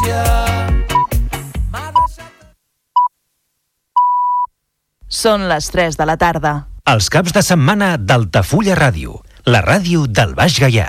gràcia. Són les 3 de la tarda. Els caps de setmana d'Altafulla Ràdio, la ràdio del Baix Gaià.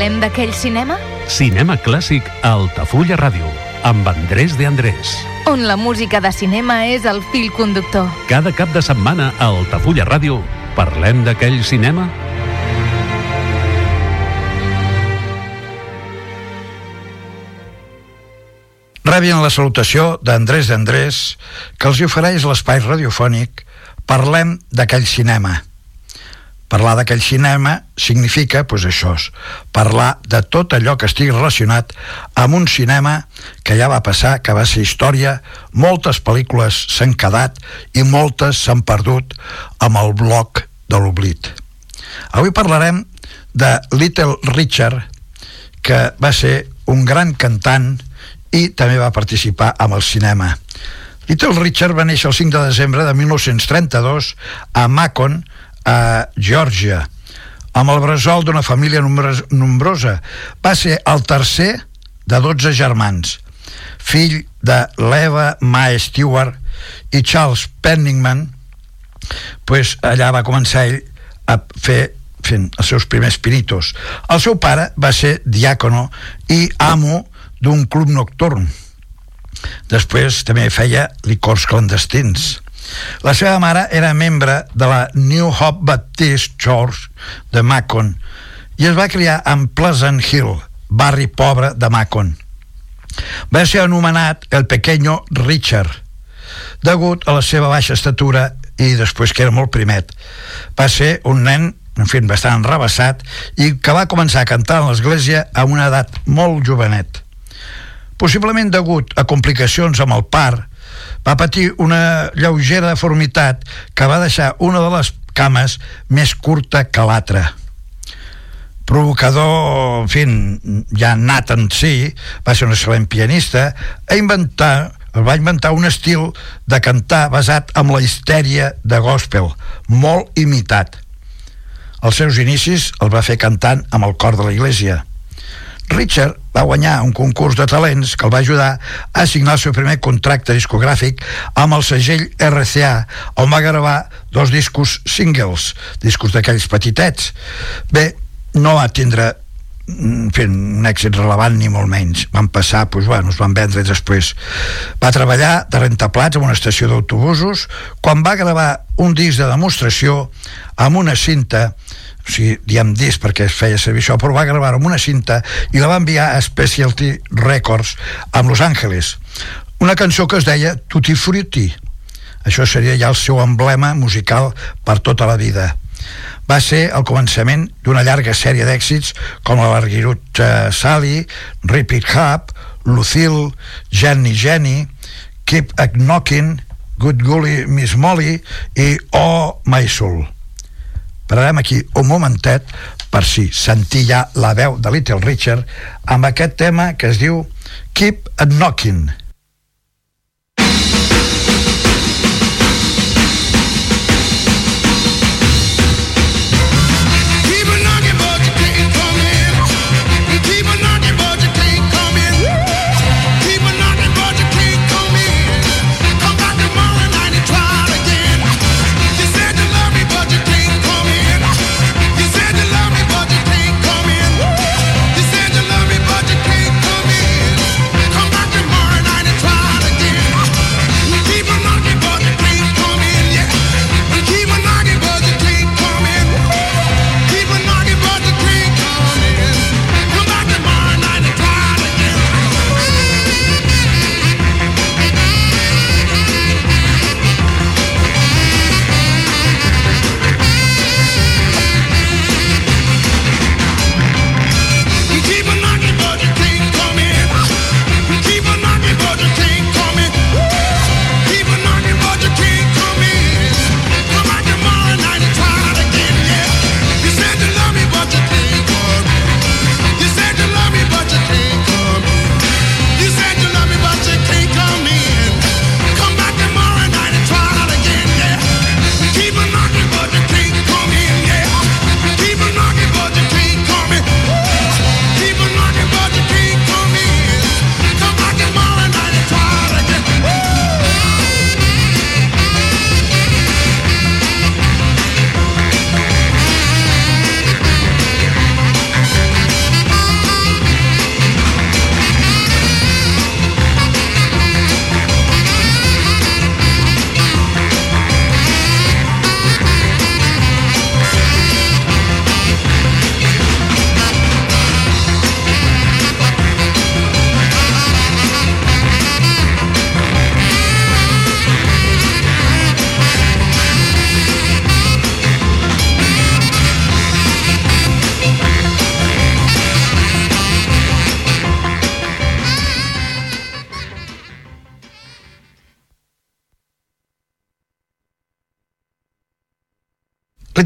Parlem d'aquell cinema Cinema clàssic a Altafulla Ràdio, amb Andrés de Andrés. on la música de cinema és el fil conductor. Cada cap de setmana a Altafulla Ràdio parlem d'aquell cinema Rebien la salutació d'Andrés d'Andrés, que els ofereix l'espai radiofònic Parlem d'aquell cinema. Parlar d'aquell cinema significa, doncs això, parlar de tot allò que estigui relacionat amb un cinema que ja va passar, que va ser història, moltes pel·lícules s'han quedat i moltes s'han perdut amb el bloc de l'oblit. Avui parlarem de Little Richard, que va ser un gran cantant i també va participar amb el cinema. Little Richard va néixer el 5 de desembre de 1932 a Macon, a Geòrgia, amb el bressol d'una família nombrosa. Va ser el tercer de 12 germans, fill de l'Eva Mae Stewart i Charles Penningman, pues allà va començar ell a fer fent els seus primers pinitos. El seu pare va ser diàcono i amo d'un club nocturn. Després també feia licors clandestins. La seva mare era membre de la New Hope Baptist Church de Macon i es va criar en Pleasant Hill, barri pobre de Macon. Va ser anomenat el pequeño Richard, degut a la seva baixa estatura i després que era molt primet. Va ser un nen en fi, bastant enrabassat i que va començar a cantar a l'església a una edat molt jovenet. Possiblement degut a complicacions amb el part, va patir una lleugera deformitat que va deixar una de les cames més curta que l'altra provocador, en fi, ja nat en si, va ser un excel·lent pianista, a inventar va inventar un estil de cantar basat en la histèria de gospel, molt imitat. Els seus inicis el va fer cantant amb el cor de la iglesia. Richard va guanyar un concurs de talents que el va ajudar a signar el seu primer contracte discogràfic amb el segell RCA, on va gravar dos discos singles, discos d'aquells petitets. Bé, no va tindre mm, fent un èxit relevant ni molt menys. Van passar, doncs, bueno, es van vendre després. Va treballar de rentaplats en una estació d'autobusos. Quan va gravar un disc de demostració amb una cinta o sigui, diem disc perquè es feia servir això, però va gravar amb una cinta i la va enviar a Specialty Records amb Los Angeles. Una cançó que es deia Tutti Frutti. Això seria ja el seu emblema musical per tota la vida. Va ser el començament d'una llarga sèrie d'èxits com la Larguirut uh, Sally, Rip It Up, Lucille, Jenny Jenny, Keep Knocking, Good Gully Miss Molly i Oh My Soul. Pararem aquí un momentet per si sentir ja la veu de Little Richard amb aquest tema que es diu Keep Knocking.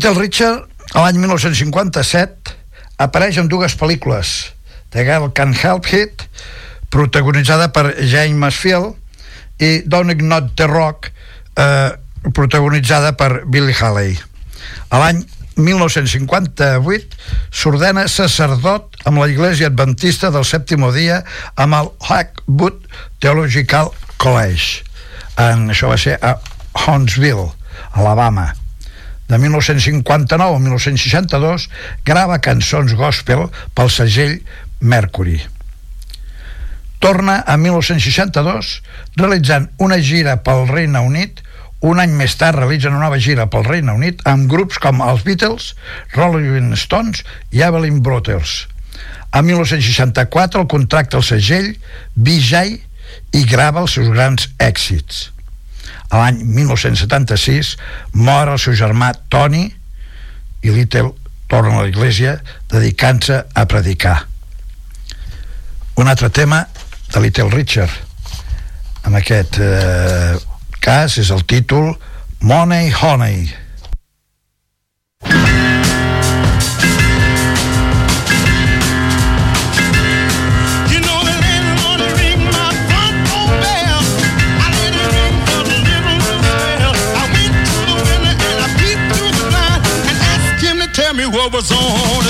Little Richard, l'any 1957, apareix en dues pel·lícules, The Girl Can't Help It, protagonitzada per James Masfield, i Don't Not the Rock, eh, protagonitzada per Billy Haley. A l'any 1958 s'ordena sacerdot amb la Iglesia Adventista del Sèptimo Dia amb el Hackwood Theological College. En, això va ser a Huntsville, Alabama. De 1959 a 1962 grava cançons gospel pel segell Mercury. Torna a 1962 realitzant una gira pel Regne Unit un any més tard realitzen una nova gira pel Regne Unit amb grups com els Beatles, Rolling Stones i Evelyn Brothers. A 1964 el contracta el segell Vijay i grava els seus grans èxits. A l'any 1976 mor el seu germà Tony i Little torna a l'església dedicant-se a predicar. Un altre tema de Little Richard amb aquest eh, cas és el títol Money Honey. You what was on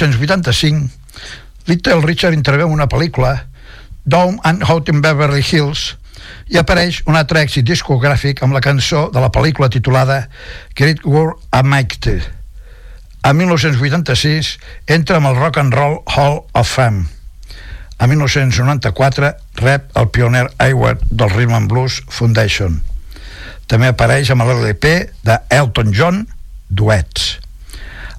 1985, Little Richard intervé en una pel·lícula, Down and Out in Beverly Hills, i apareix un altre èxit discogràfic amb la cançó de la pel·lícula titulada Great War Amicte. A 1986 entra amb el Rock and Roll Hall of Fame. A 1994 rep el pioner Award del Rhythm and Blues Foundation. També apareix amb l'LP de Elton John, Duets.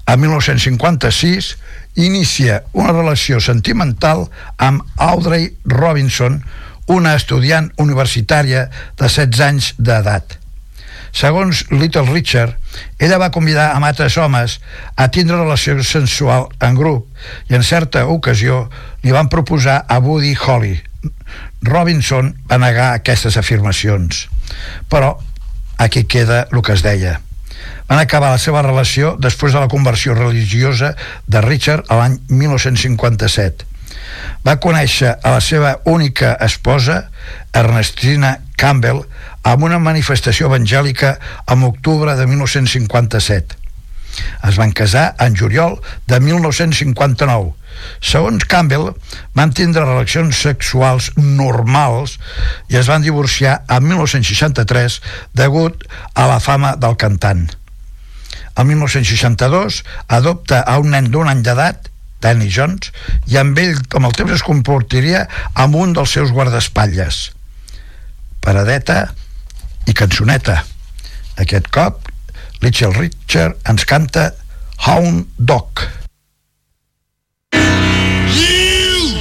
A 1956 inicia una relació sentimental amb Audrey Robinson, una estudiant universitària de 16 anys d'edat. Segons Little Richard, ella va convidar amb altres homes a tindre relació sensual en grup i en certa ocasió li van proposar a Buddy Holly. Robinson va negar aquestes afirmacions. Però aquí queda el que es deia. Van acabar la seva relació després de la conversió religiosa de Richard a l'any 1957. Va conèixer a la seva única esposa, Ernestina Campbell, en una manifestació evangèlica en octubre de 1957. Es van casar en juliol de 1959. Segons Campbell, van tindre relacions sexuals normals i es van divorciar en 1963 degut a la fama del cantant. El 1962 adopta a un nen d'un any d'edat Danny Jones, i amb ell, com el temps es comportaria, amb un dels seus guardaespatlles. Paradeta i cançoneta. Aquest cop, Little Richard ens canta Hound Dog. You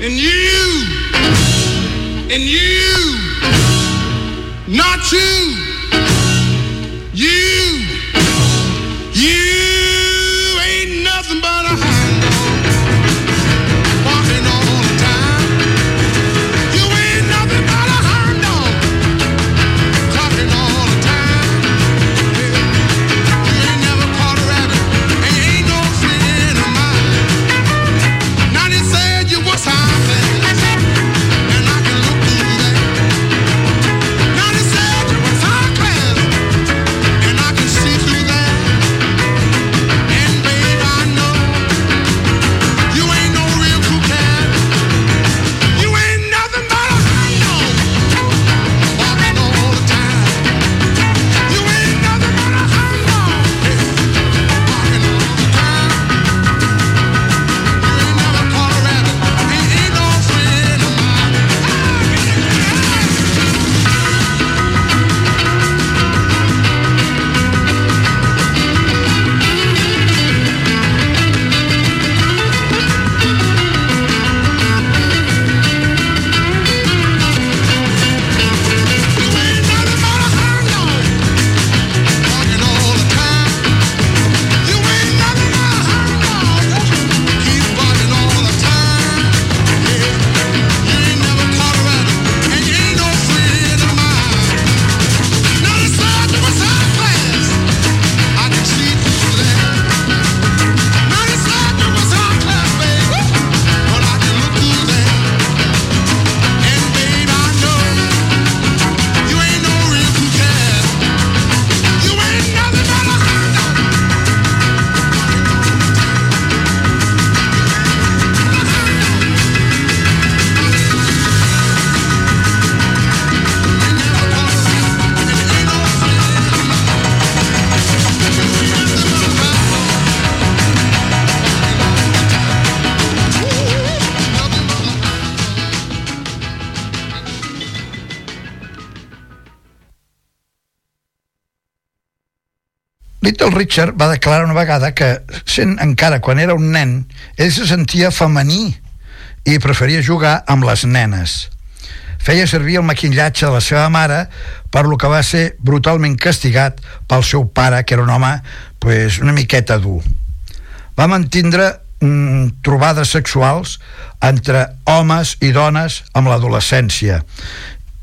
and you and you, not you. Little Richard va declarar una vegada que, sent encara quan era un nen, ell se sentia femení i preferia jugar amb les nenes. Feia servir el maquillatge de la seva mare, per lo que va ser brutalment castigat pel seu pare, que era un home pues, una miqueta dur. Va mantindre mm, trobades sexuals entre homes i dones amb l'adolescència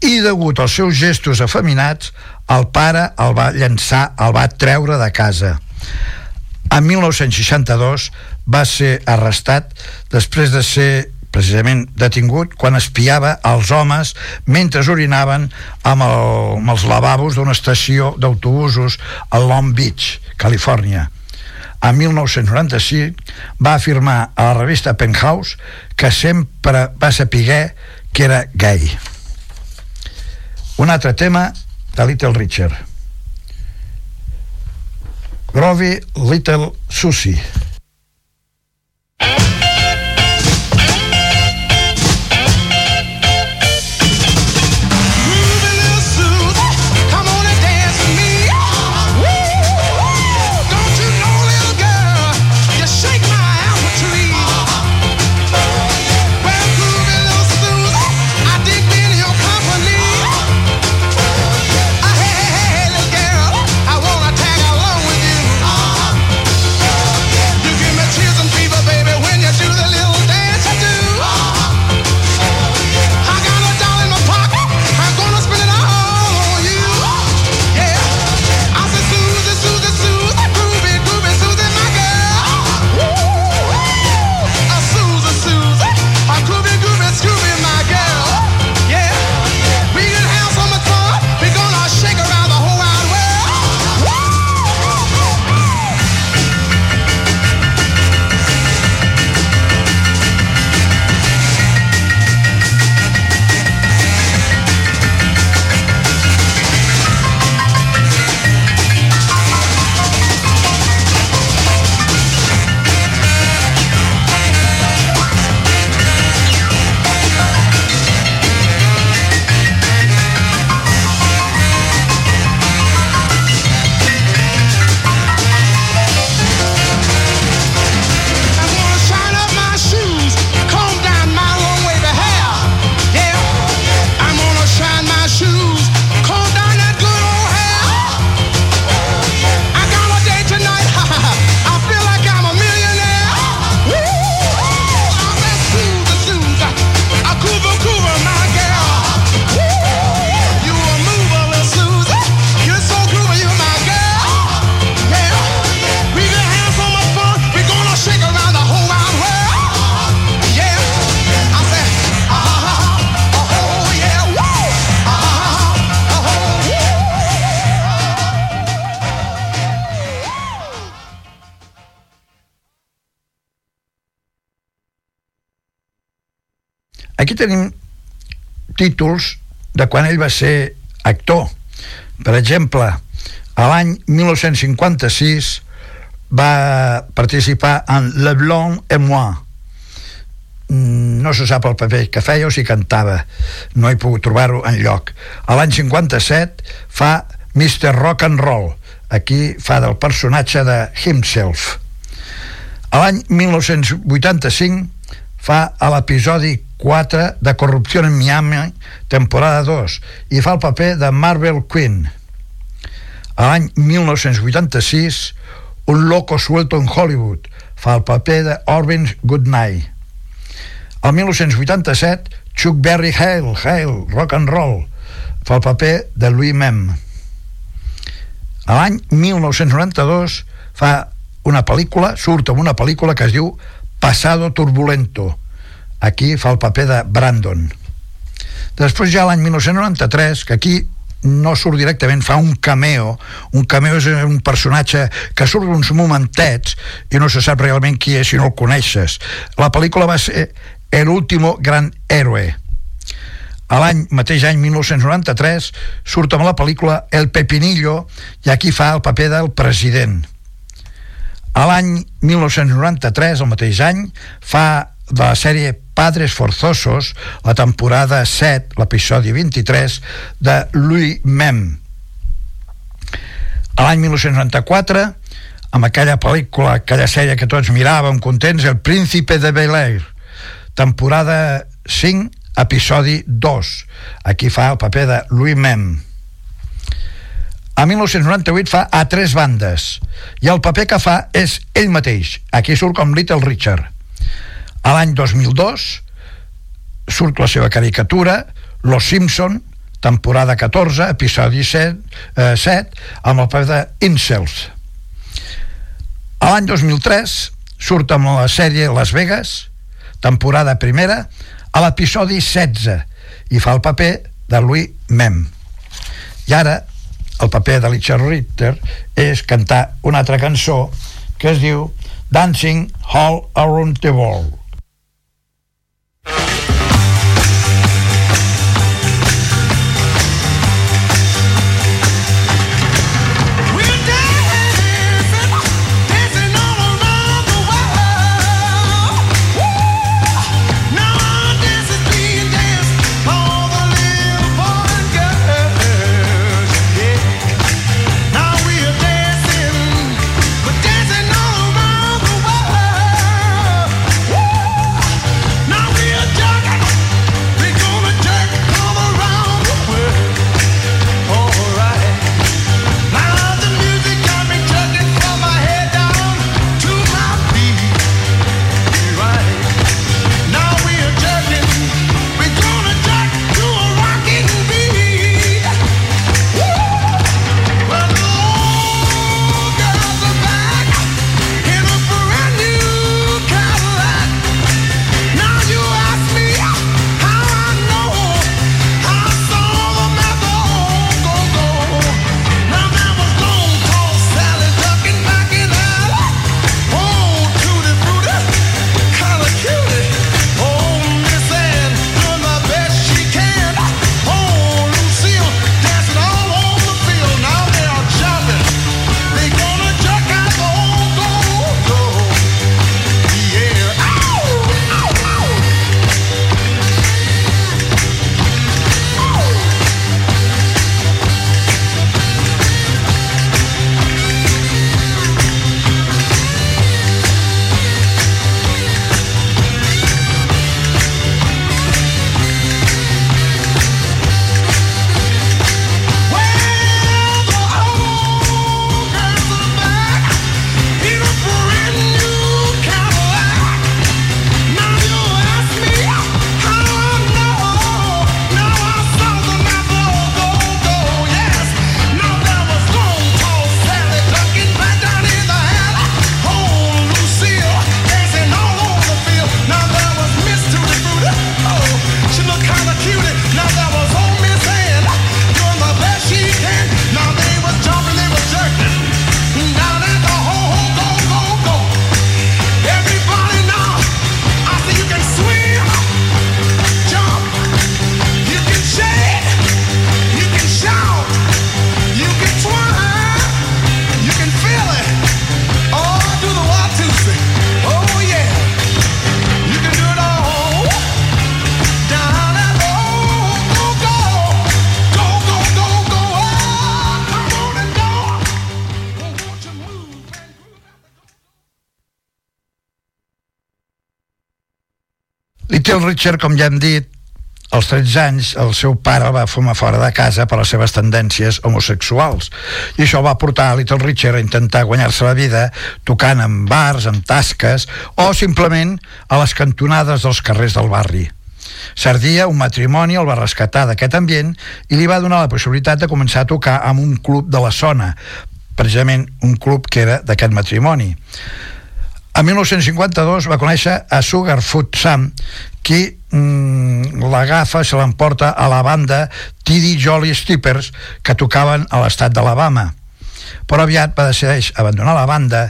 i degut als seus gestos afeminats el pare el va llançar, el va treure de casa en 1962 va ser arrestat després de ser precisament detingut quan espiava els homes mentre orinaven amb, el, amb els lavabos d'una estació d'autobusos a Long Beach, Califòrnia. En 1995 va afirmar a la revista Penthouse que sempre va saber que era gay. Un altre tema de Little Richard. Groovy Little Susie. Tenim títols de quan ell va ser actor. Per exemple, a l'any 1956 va participar en Le Blanc et Moi. Mm, No se sap el paper que feia o si cantava. No he pogut trobar-ho en lloc. A l'any 57 fa Mr. Rock and Roll. Aquí fa del personatge de himself. A l'any 1985 fa a l'episodi 4 de Corrupció en Miami, temporada 2, i fa el paper de Marvel Queen. A l'any 1986, Un loco suelto en Hollywood, fa el paper de Orvin Goodnight. El 1987, Chuck Berry Hale, Hale, Rock and Roll, fa el paper de Louis Mem. A l'any 1992 fa una pel·lícula, surt en una pel·lícula que es diu Pasado Turbulento. Aquí fa el paper de Brandon. Després ja l'any 1993, que aquí no surt directament, fa un cameo. Un cameo és un personatge que surt uns momentets i no se sap realment qui és si no el coneixes. La pel·lícula va ser El último gran héroe. A l'any mateix any 1993 surt amb la pel·lícula El Pepinillo i aquí fa el paper del president. A l'any 1993, el mateix any, fa de la sèrie Padres Forzosos, la temporada 7, l'episodi 23, de Louis Mem. A l'any 1994, amb aquella pel·lícula, aquella sèrie que tots miràvem contents, El Príncipe de Bel-Air, temporada 5, episodi 2. Aquí fa el paper de Louis Mem. A 1998 fa A tres bandes i el paper que fa és ell mateix. Aquí surt com Little Richard. A l'any 2002 surt la seva caricatura Los Simpson, temporada 14, episodi 7, eh, 7 amb el paper de Incels. A l'any 2003 surt amb la sèrie Las Vegas, temporada primera, a l'episodi 16 i fa el paper de Louis Mem. I ara el paper de Richard Ritter és cantar una altra cançó que es diu Dancing All Around the World. Uh-huh. Little Richard, com ja hem dit, als 13 anys el seu pare el va fumar fora de casa per les seves tendències homosexuals i això va portar a Little Richard a intentar guanyar-se la vida tocant en bars, en tasques o simplement a les cantonades dels carrers del barri. Sardia, un matrimoni, el va rescatar d'aquest ambient i li va donar la possibilitat de començar a tocar amb un club de la zona, precisament un club que era d'aquest matrimoni. A 1952 va conèixer a Sugarfoot Sam, qui mm, l'agafa, se l'emporta a la banda T.D. Jolly Steppers, que tocaven a l'estat d'Alabama però aviat va decidir abandonar la banda,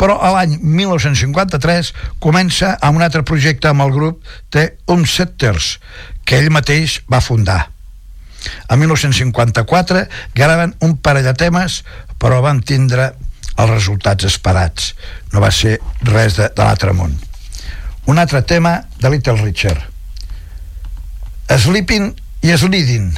però a l'any 1953 comença amb un altre projecte amb el grup The Umsetters, que ell mateix va fundar. A 1954 graven un parell de temes, però van tindre els resultats esperats. No va ser res de, de l'altre món. Un altre tema de Little Richard. Sleeping i Sliding.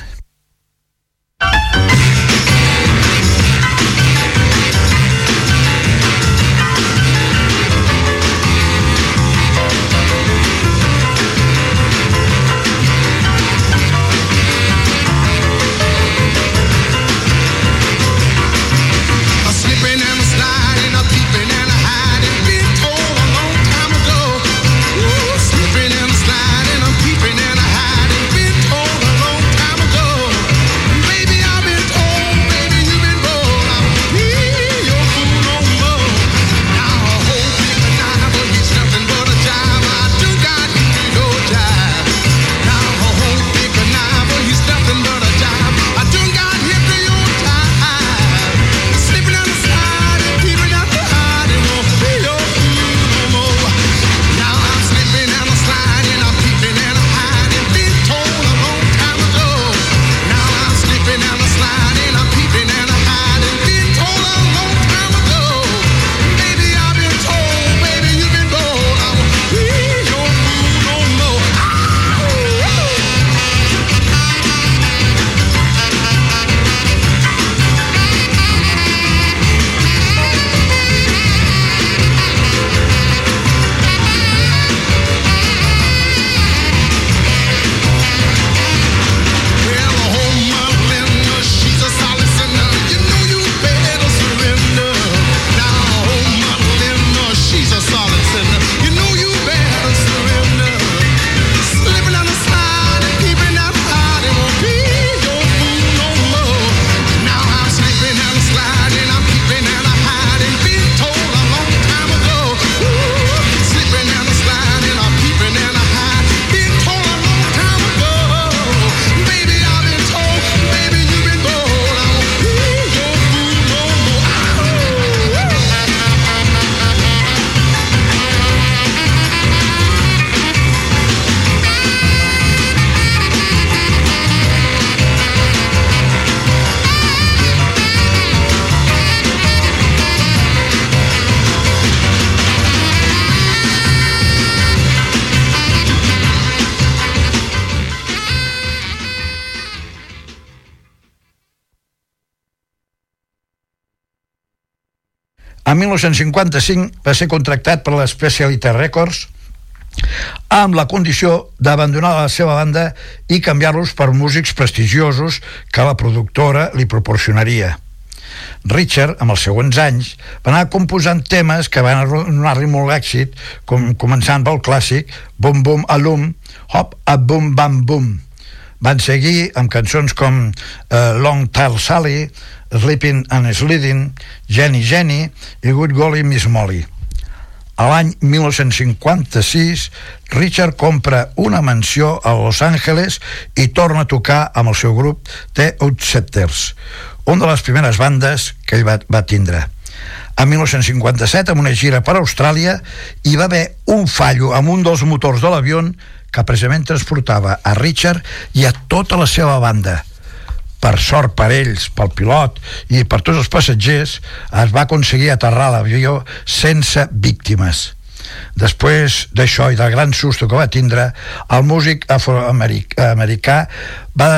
En 1955 va ser contractat per la Speciality Records amb la condició d'abandonar la seva banda i canviar-los per músics prestigiosos que la productora li proporcionaria. Richard, amb els següents anys, va anar composant temes que van donar-li molt èxit, com, començant pel clàssic Bum Bum Alum, Hop a Bum Bam Bum. Van seguir amb cançons com uh, Long Tail Sally, Sleeping and Sliding, Jenny Jenny i Good Golly Miss Molly. A l'any 1956, Richard compra una mansió a Los Angeles i torna a tocar amb el seu grup The Outsetters, una de les primeres bandes que ell va, va tindre. En 1957, amb una gira per Austràlia, hi va haver un fallo amb un dels motors de l'avió que precisament transportava a Richard i a tota la seva banda per sort per ells, pel pilot i per tots els passatgers, es va aconseguir aterrar l'avió sense víctimes. Després d'això i del gran susto que va tindre, el músic afroamericà va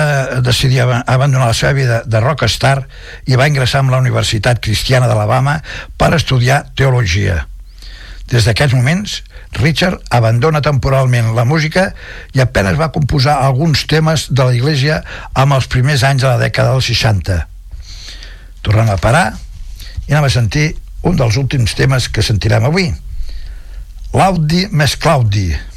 decidir ab- abandonar la seva vida de rockstar i va ingressar en la Universitat Cristiana d'Alabama per estudiar teologia. Des d'aquests moments, Richard abandona temporalment la música i apenas va composar alguns temes de la Iglesia amb els primers anys de la dècada dels 60. Tornem a parar i anem a sentir un dels últims temes que sentirem avui. L'audi més Claudi. Lordy,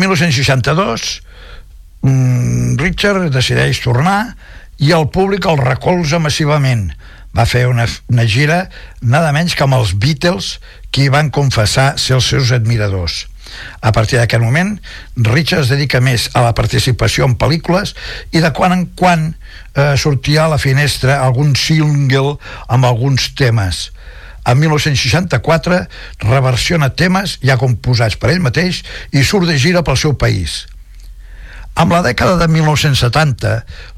A 1962, mm, Richard decideix tornar i el públic el recolza massivament. Va fer una, una gira nada menys que amb els Beatles, qui van confessar ser els seus admiradors. A partir d'aquest moment, Richard es dedica més a la participació en pel·lícules i de quan en quan eh, sortia a la finestra algun single amb alguns temes. En 1964 reversiona temes ja composats per ell mateix i surt de gira pel seu país. Amb la dècada de 1970,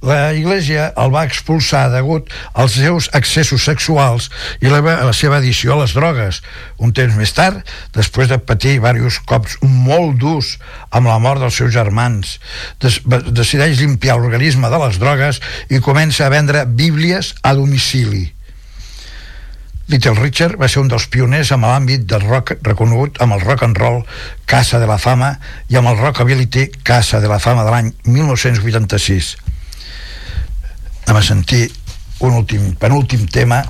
la Iglesia el va expulsar degut als seus excessos sexuals i la, la seva addició a les drogues. Un temps més tard, després de patir diversos cops molt durs amb la mort dels seus germans, des, decideix limpiar l'organisme de les drogues i comença a vendre bíblies a domicili. Little Richard va ser un dels pioners amb l'àmbit del rock reconegut amb el rock and roll Casa de la Fama i amb el Rockability Casa de la Fama de l'any 1986. Anem a sentir un últim, penúltim tema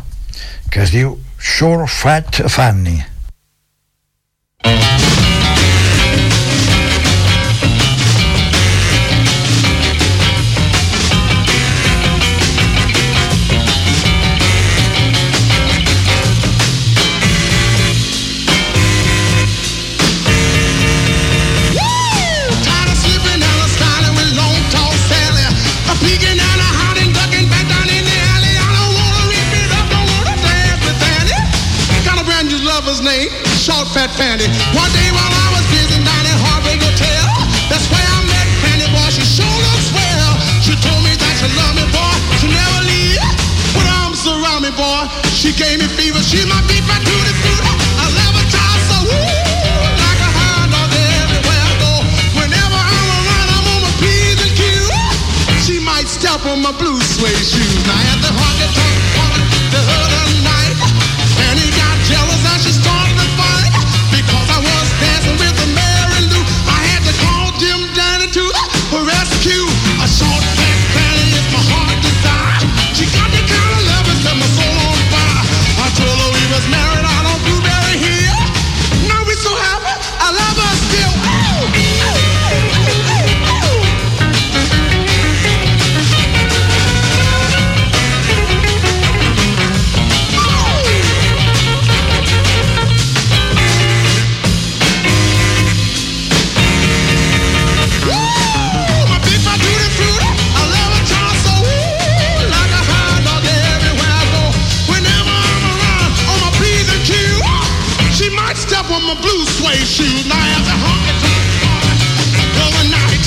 que es diu Sure Fat Fanny. Fanny. One day while I was busy down at Heartbreak Hotel, that's where I met Fanny boy. She sure looks swell. She told me that she loved me, boy. She never leave. Put arms around me, boy. She gave me fever. She my beat my tutti frutti. I love her child so woo, I might step on my blue suede shoes. Now at the honky tonk suede shoes. Now as a honky tonk the night,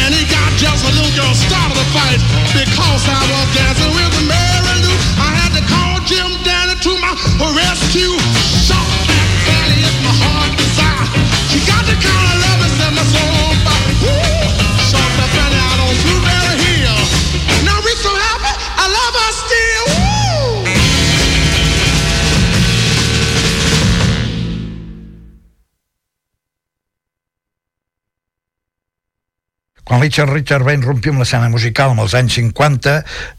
and he got just a little girl started a fight because I was dancing with Mary Lou. I had to call Jim Danny to my rescue. Shot that Fanny is my heart desire. She got the kind of Quan Richard Richard va irrompir amb l'escena musical amb els anys 50,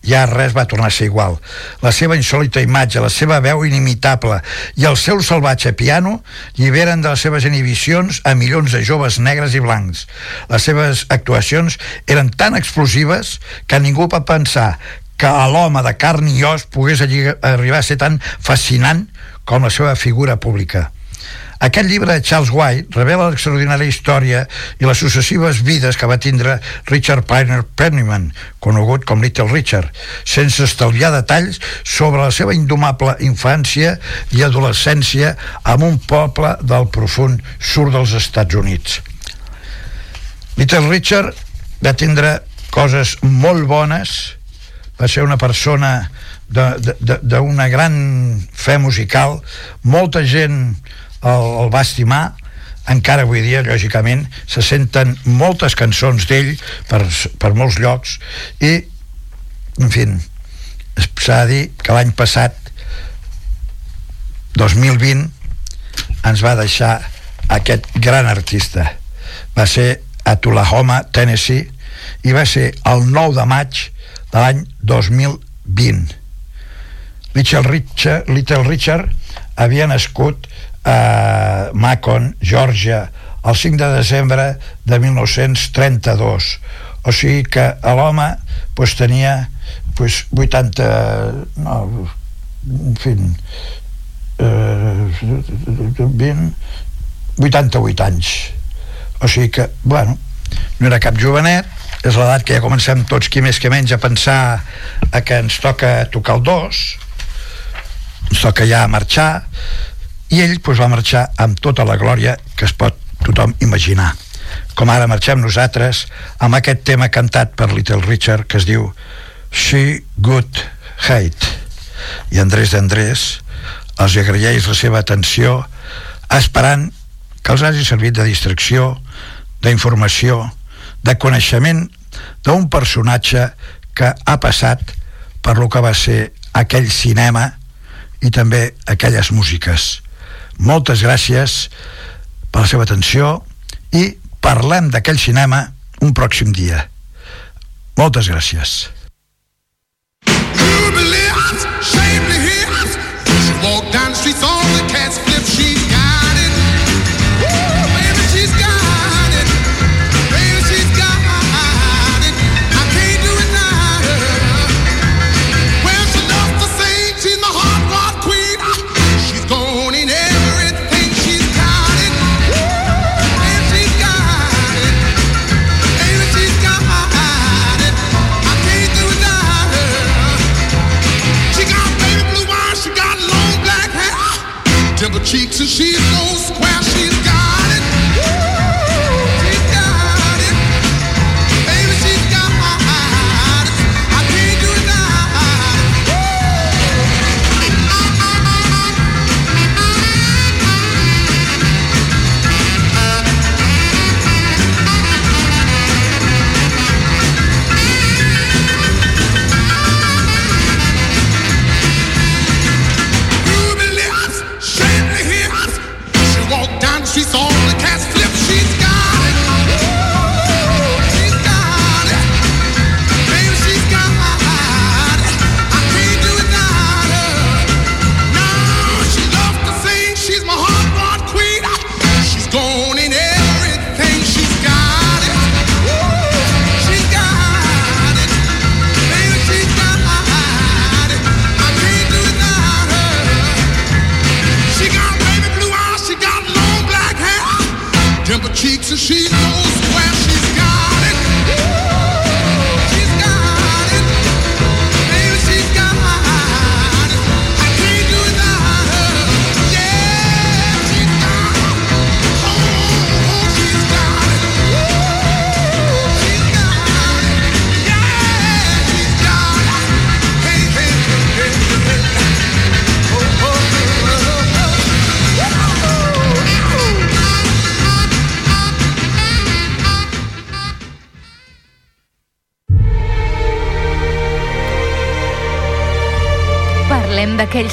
ja res va tornar a ser igual. La seva insòlita imatge, la seva veu inimitable i el seu salvatge piano lliberen de les seves inhibicions a milions de joves negres i blancs. Les seves actuacions eren tan explosives que ningú va pensar que a l'home de carn i os pogués arribar a ser tan fascinant com la seva figura pública. Aquest llibre de Charles White revela l'extraordinària història i les successives vides que va tindre Richard Piner Penniman, conegut com Little Richard, sense estalviar detalls sobre la seva indomable infància i adolescència en un poble del profund sud dels Estats Units. Little Richard va tindre coses molt bones, va ser una persona d'una gran fe musical, molta gent el, el va estimar, encara avui dia, lògicament, se senten moltes cançons d'ell per, per molts llocs i, en fi, s'ha de dir que l'any passat 2020 ens va deixar aquest gran artista. Va ser a Tullahoma, Tennessee i va ser el 9 de maig de l'any 2020 Little Richard, Little Richard havia nascut a Macon, Georgia el 5 de desembre de 1932 o sigui que l'home pues, tenia pues, 80 no, en fi eh, 20 88 anys. O sigui que, bueno no era cap jovenet és l'edat que ja comencem tots qui més que menys a pensar a que ens toca tocar el dos ens toca ja marxar i ell pues, va marxar amb tota la glòria que es pot tothom imaginar. Com ara marxem nosaltres amb aquest tema cantat per Little Richard que es diu She Good Hate. I Andrés d'Andrés els agraeix la seva atenció esperant que els hagi servit de distracció d'informació de coneixement d'un personatge que ha passat per lo que va ser aquell cinema i també aquelles músiques moltes gràcies per la seva atenció i parlem d'aquell cinema un pròxim dia. Moltes gràcies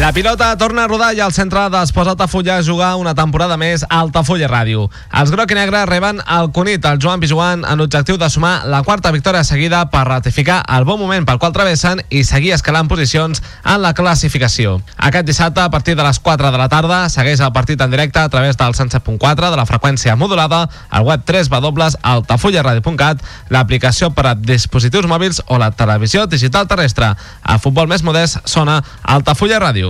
La pilota torna a rodar i el centre d'Esports Altafulla a jugar una temporada més a Altafulla Ràdio. Els groc i negre reben el Cunit, el Joan Pijuan, en l'objectiu de sumar la quarta victòria seguida per ratificar el bon moment pel qual travessen i seguir escalant posicions en la classificació. Aquest dissabte, a partir de les 4 de la tarda, segueix el partit en directe a través del 107.4 de la freqüència modulada, al web 3 altafullaradio.cat, l'aplicació per a dispositius mòbils o la televisió digital terrestre. A futbol més modest sona Altafulla Ràdio.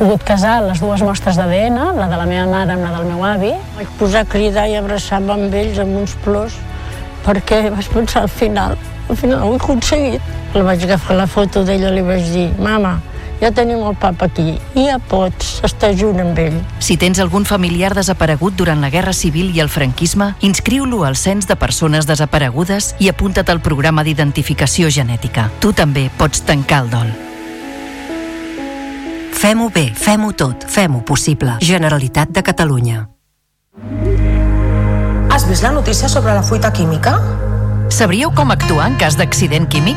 pogut casar les dues mostres d'ADN, la de la meva mare amb la del meu avi. Vaig posar a cridar i abraçar-me amb ells amb uns plors perquè vaig pensar al final, al final ho he aconseguit. La vaig agafar la foto d'ella i li vaig dir, mama, ja tenim el papa aquí, i ja pots estar junt amb ell. Si tens algun familiar desaparegut durant la Guerra Civil i el franquisme, inscriu-lo al Cens de Persones Desaparegudes i apunta't al programa d'identificació genètica. Tu també pots tancar el dol. Fem-ho bé, fem-ho tot, fem-ho possible. Generalitat de Catalunya. Has vist la notícia sobre la fuita química? Sabríeu com actuar en cas d'accident químic?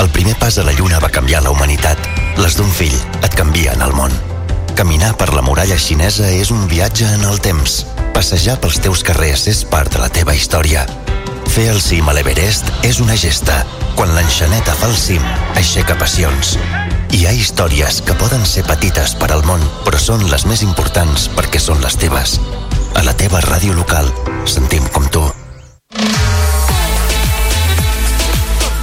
El primer pas a la Lluna va canviar la humanitat. Les d'un fill et canvien el món. Caminar per la muralla xinesa és un viatge en el temps. Passejar pels teus carrers és part de la teva història. Fer el cim a l'Everest és una gesta. Quan l'enxaneta fa el cim, aixeca passions. Hi ha històries que poden ser petites per al món, però són les més importants perquè són les teves. A la teva ràdio local, sentim com tu.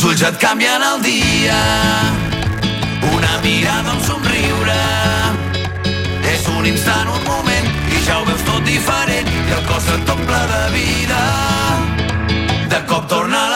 uns ulls et canvien el dia. Una mirada, un somriure. És un instant, un moment i ja ho veus tot diferent i el cos et omple de vida. De cop torna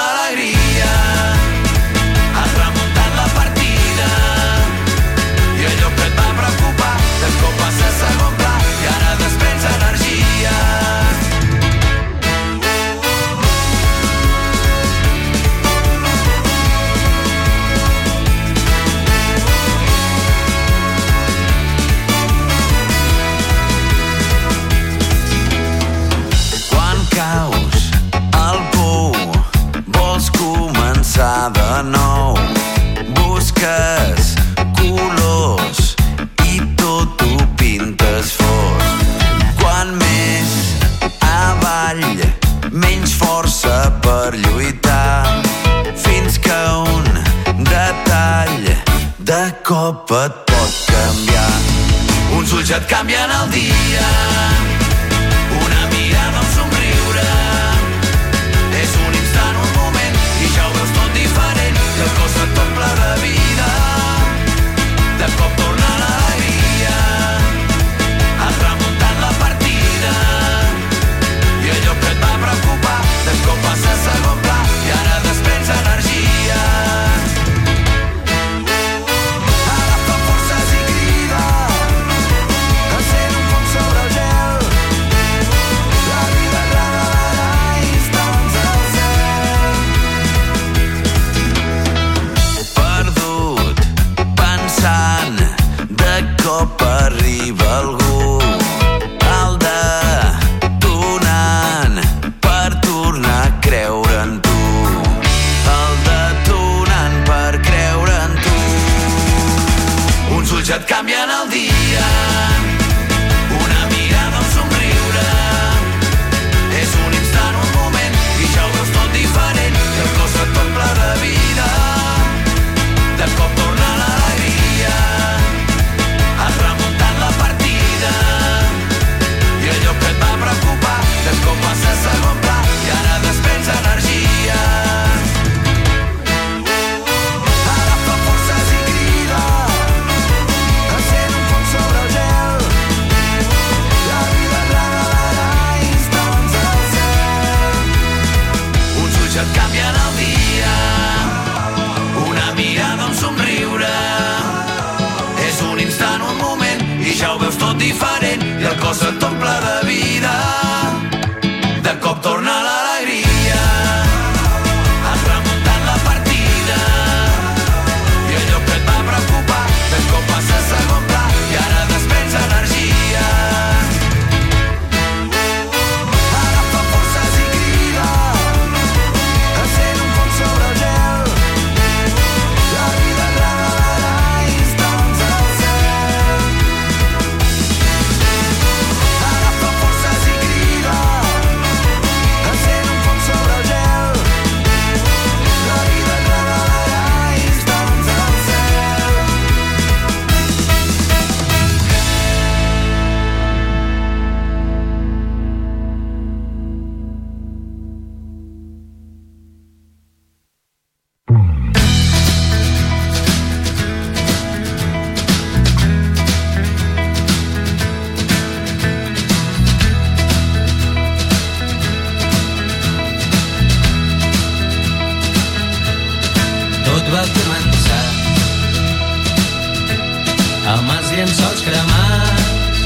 amb els llençols cremats,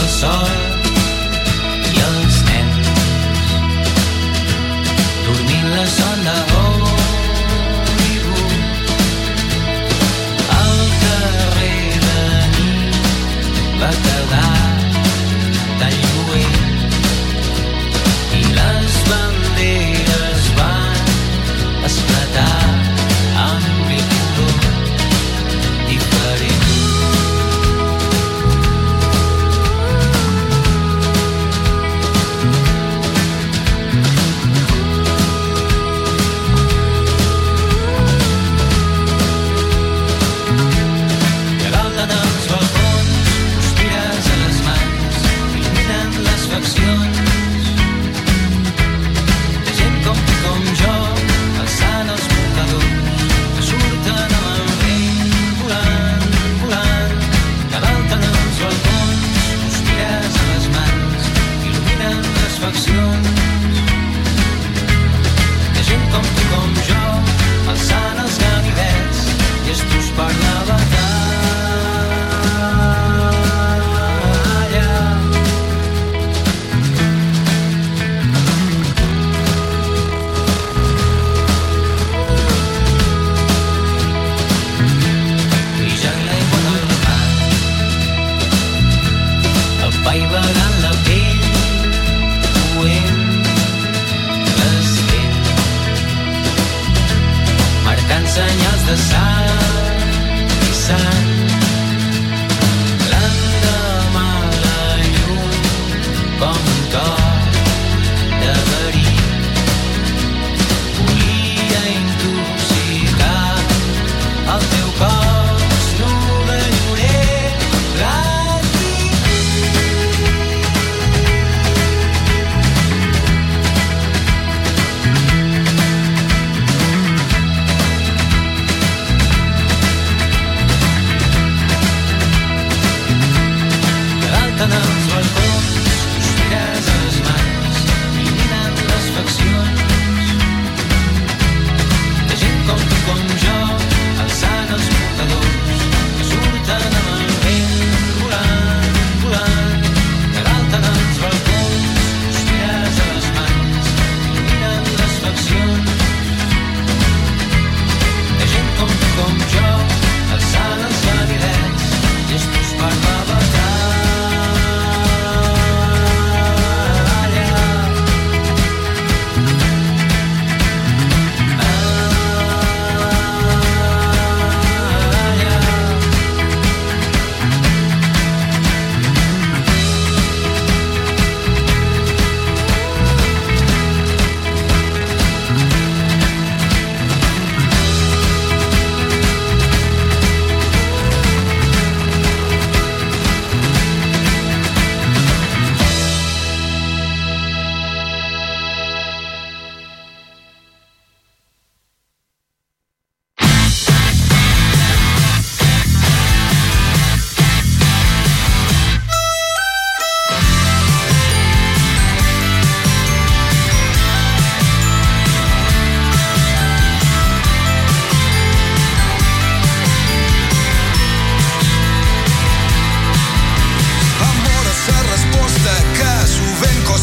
el sol i els nens. Dormint la sol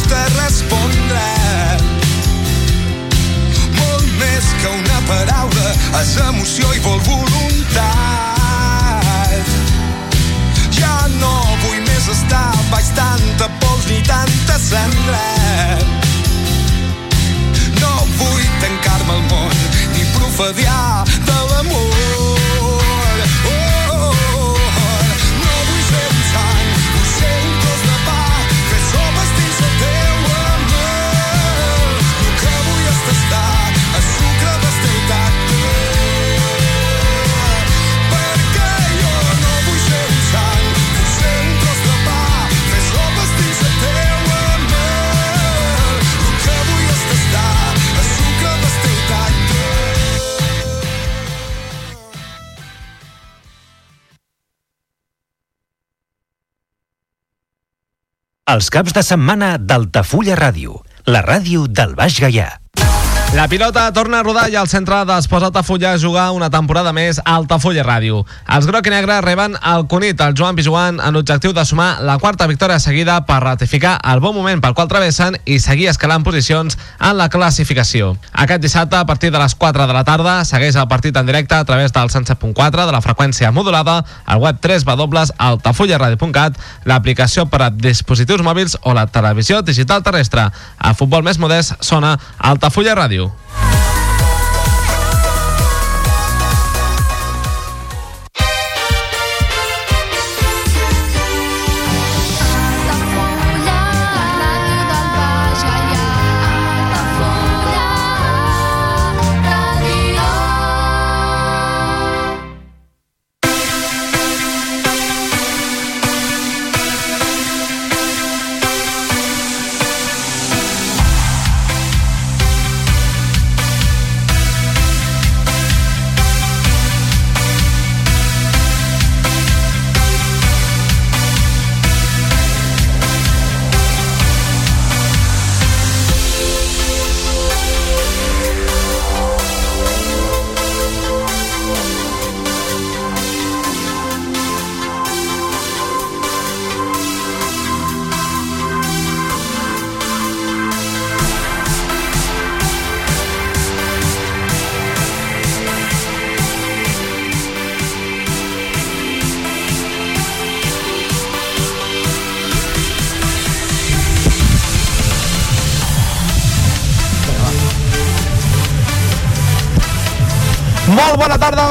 costa respondre. Molt més que una paraula, és emoció i vol voluntat. Ja no vull més estar baix tanta pols ni tanta cendra. No vull tancar-me al món ni profediar Els caps de setmana d'Altafulla Ràdio, la ràdio del Baix Gaià. La pilota torna a rodar i el centre d'Esports Altafulla a jugar una temporada més a Altafulla Ràdio. Els groc i negre reben el Cunit, el Joan Pijuan, en l'objectiu de sumar la quarta victòria seguida per ratificar el bon moment pel qual travessen i seguir escalant posicions en la classificació. Aquest dissabte, a partir de les 4 de la tarda, segueix el partit en directe a través del 107.4 de la freqüència modulada, al web 3 altafullaradio.cat, l'aplicació per a dispositius mòbils o la televisió digital terrestre. A futbol més modest sona Altafulla Ràdio. you.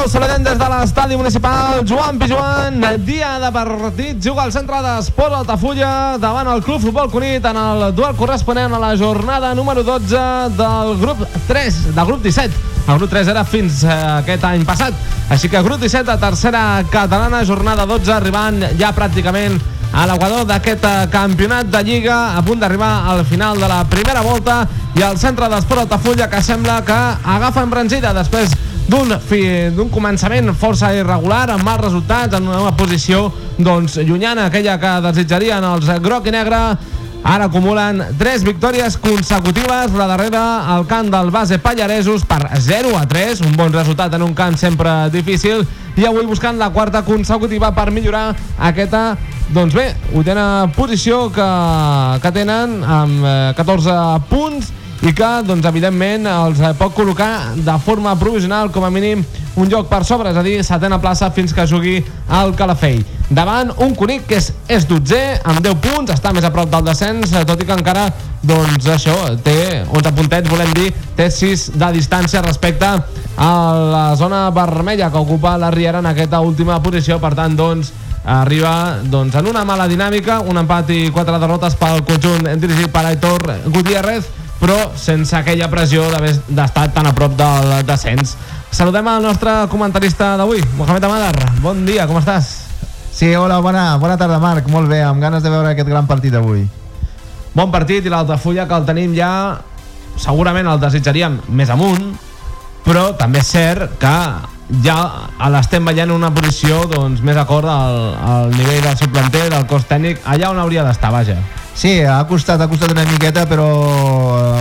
Us saludem des de l'estadi municipal. Joan Pijuan, dia de partit. Juga al centre d'Esport Altafulla davant el Club Futbol Cunit en el duel corresponent a la jornada número 12 del grup 3, del grup 17 el grup 3 era fins eh, aquest any passat. Així que grup 17 de tercera catalana jornada 12 arribant ja pràcticament a l'equador d'aquest eh, campionat de Lliga a punt d'arribar al final de la primera volta. I el centre d'Esport Altafulla que sembla que agafa embranzida després d'un començament força irregular amb mals resultats en una posició doncs llunyana aquella que desitjarien els groc i negre. Ara acumulen 3 victòries consecutives, la darrera al camp del base Pallaresos per 0 a 3, un bon resultat en un camp sempre difícil, i avui buscant la quarta consecutiva per millorar aquesta, doncs bé, vuitena posició que, que tenen amb eh, 14 punts i que, doncs, evidentment, els eh, pot col·locar de forma provisional, com a mínim, un lloc per sobre, és a dir, setena plaça fins que jugui al Calafell. Davant un Cunic que és, és dotzè, amb 10 punts, està més a prop del descens, eh, tot i que encara, doncs, això, té 11 puntets, volem dir, té 6 de distància respecte a la zona vermella que ocupa la Riera en aquesta última posició, per tant, doncs, arriba doncs, en una mala dinàmica, un empat i quatre derrotes pel conjunt dirigit per Aitor Gutiérrez, però sense aquella pressió d'haver d'estar tan a prop del descens. Saludem al nostre comentarista d'avui, Mohamed Amadar. Bon dia, com estàs? Sí, hola, bona, bona tarda, Marc. Molt bé, amb ganes de veure aquest gran partit avui. Bon partit i l'Altafulla que el tenim ja segurament el desitjaríem més amunt però també és cert que ja l'estem veient en una posició doncs, més acord al, al nivell del seu planter, del cos tècnic allà on hauria d'estar, vaja Sí, ha costat, ha costat una miqueta, però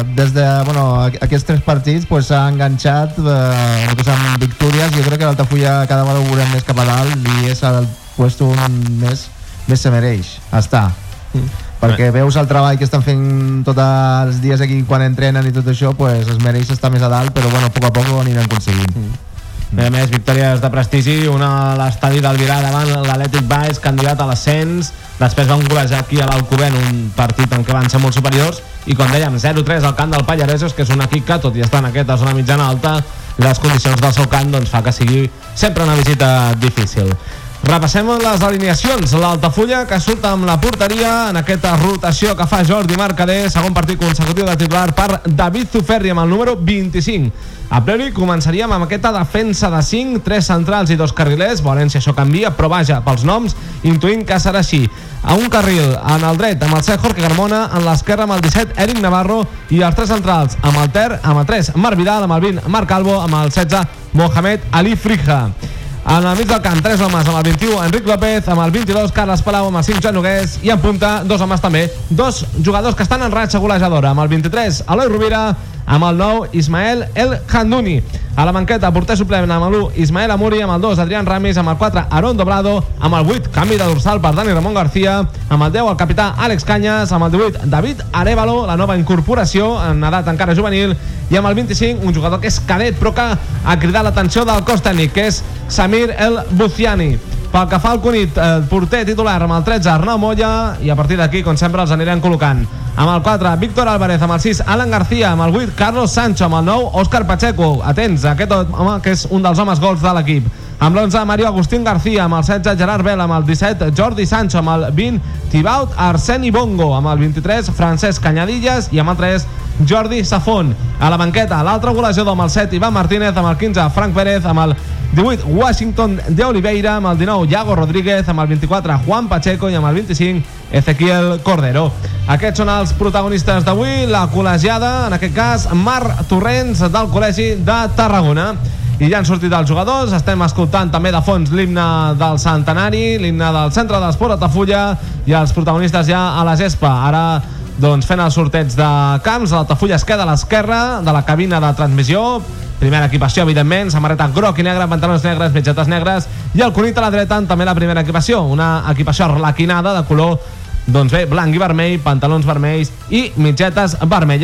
eh, des de bueno, aqu- aquests tres partits pues, s'ha enganxat eh, el que són victòries. Jo crec que l'Altafulla cada vegada ho veurem més cap a dalt i és el puesto on més, més se mereix estar. Perquè veus el treball que estan fent tots els dies aquí quan entrenen i tot això, pues, es mereix estar més a dalt, però bueno, a poc a poc ho aniran aconseguint. A més, victòries de prestigi, una a l'estadi d'Alvirà davant l'Atlètic Baix, candidat a l'ascens, després van golejar aquí a l'Alcoben un partit en què van ser molt superiors, i com dèiem, 0-3 al camp del Pallaresos, que és un equip que, tot i estar en aquesta zona mitjana alta, les condicions del seu camp doncs, fa que sigui sempre una visita difícil. Repassem les alineacions. L'Altafulla que surt amb la porteria en aquesta rotació que fa Jordi Mercader, segon partit consecutiu de titular per David Zuferri amb el número 25. A priori començaríem amb aquesta defensa de 5, 3 centrals i dos carrilers. Si això canvia, però vaja, pels noms, intuïm que serà així. A un carril, en el dret, amb el 7 Jorge Carmona, en l'esquerra amb el 17 Eric Navarro i els tres centrals, amb el ter, amb el 3 Marc Vidal, amb el 20 Marc Albo, amb el 16 Mohamed Ali Frija. En el mig del camp, tres homes amb el 21, Enric López, amb el 22, Carles Palau, amb el 5, Joan Nogués, i en punta, dos homes també, dos jugadors que estan en ratxa golejadora, amb el 23, Eloi Rovira, amb el 9, Ismael El Handuni. A la banqueta, porter suplent amb l'1, Ismael Amuri, amb el 2, Adrián Ramis, amb el 4, Aaron Doblado, amb el 8, canvi de dorsal per Dani Ramon García, amb el 10, el capità Àlex Canyes, amb el 18, David Arevalo, la nova incorporació en edat encara juvenil, i amb el 25, un jugador que és cadet, però que ha cridat l'atenció del cos tècnic, que és Samir El Buciani. Pel que fa al Cunit, el porter titular amb el 13, Arnau Molla, i a partir d'aquí, com sempre, els anirem col·locant. Amb el 4, Víctor Álvarez, amb el 6, Alan García, amb el 8, Carlos Sancho, amb el 9, Òscar Pacheco. Atents, aquest home que és un dels homes gols de l'equip. Amb l'11, Mario Agustín García, amb el 16, Gerard Bell, amb el 17, Jordi Sancho, amb el 20, Tibaut Arseni Bongo, amb el 23, Francesc Canyadillas, i amb el 3, Jordi Safon. A la banqueta, l'altre golejador amb el 7, Ivan Martínez, amb el 15, Frank Pérez, amb el 18, Washington de Oliveira, amb el 19, Iago Rodríguez, amb el 24, Juan Pacheco i amb el 25, Ezequiel Cordero. Aquests són els protagonistes d'avui, la col·legiada, en aquest cas, Mar Torrents, del Col·legi de Tarragona. I ja han sortit els jugadors, estem escoltant també de fons l'himne del centenari, l'himne del centre d'esport Altafulla i els protagonistes ja a la gespa. Ara doncs fent el sorteig de camps, l'Altafulla es queda a l'esquerra de la cabina de transmissió, primera equipació, evidentment, samarreta groc i negra, pantalons negres, mitgetes negres, i el Cunit a la dreta, també la primera equipació, una equipació arlequinada de color doncs bé, blanc i vermell, pantalons vermells i mitgetes vermelles.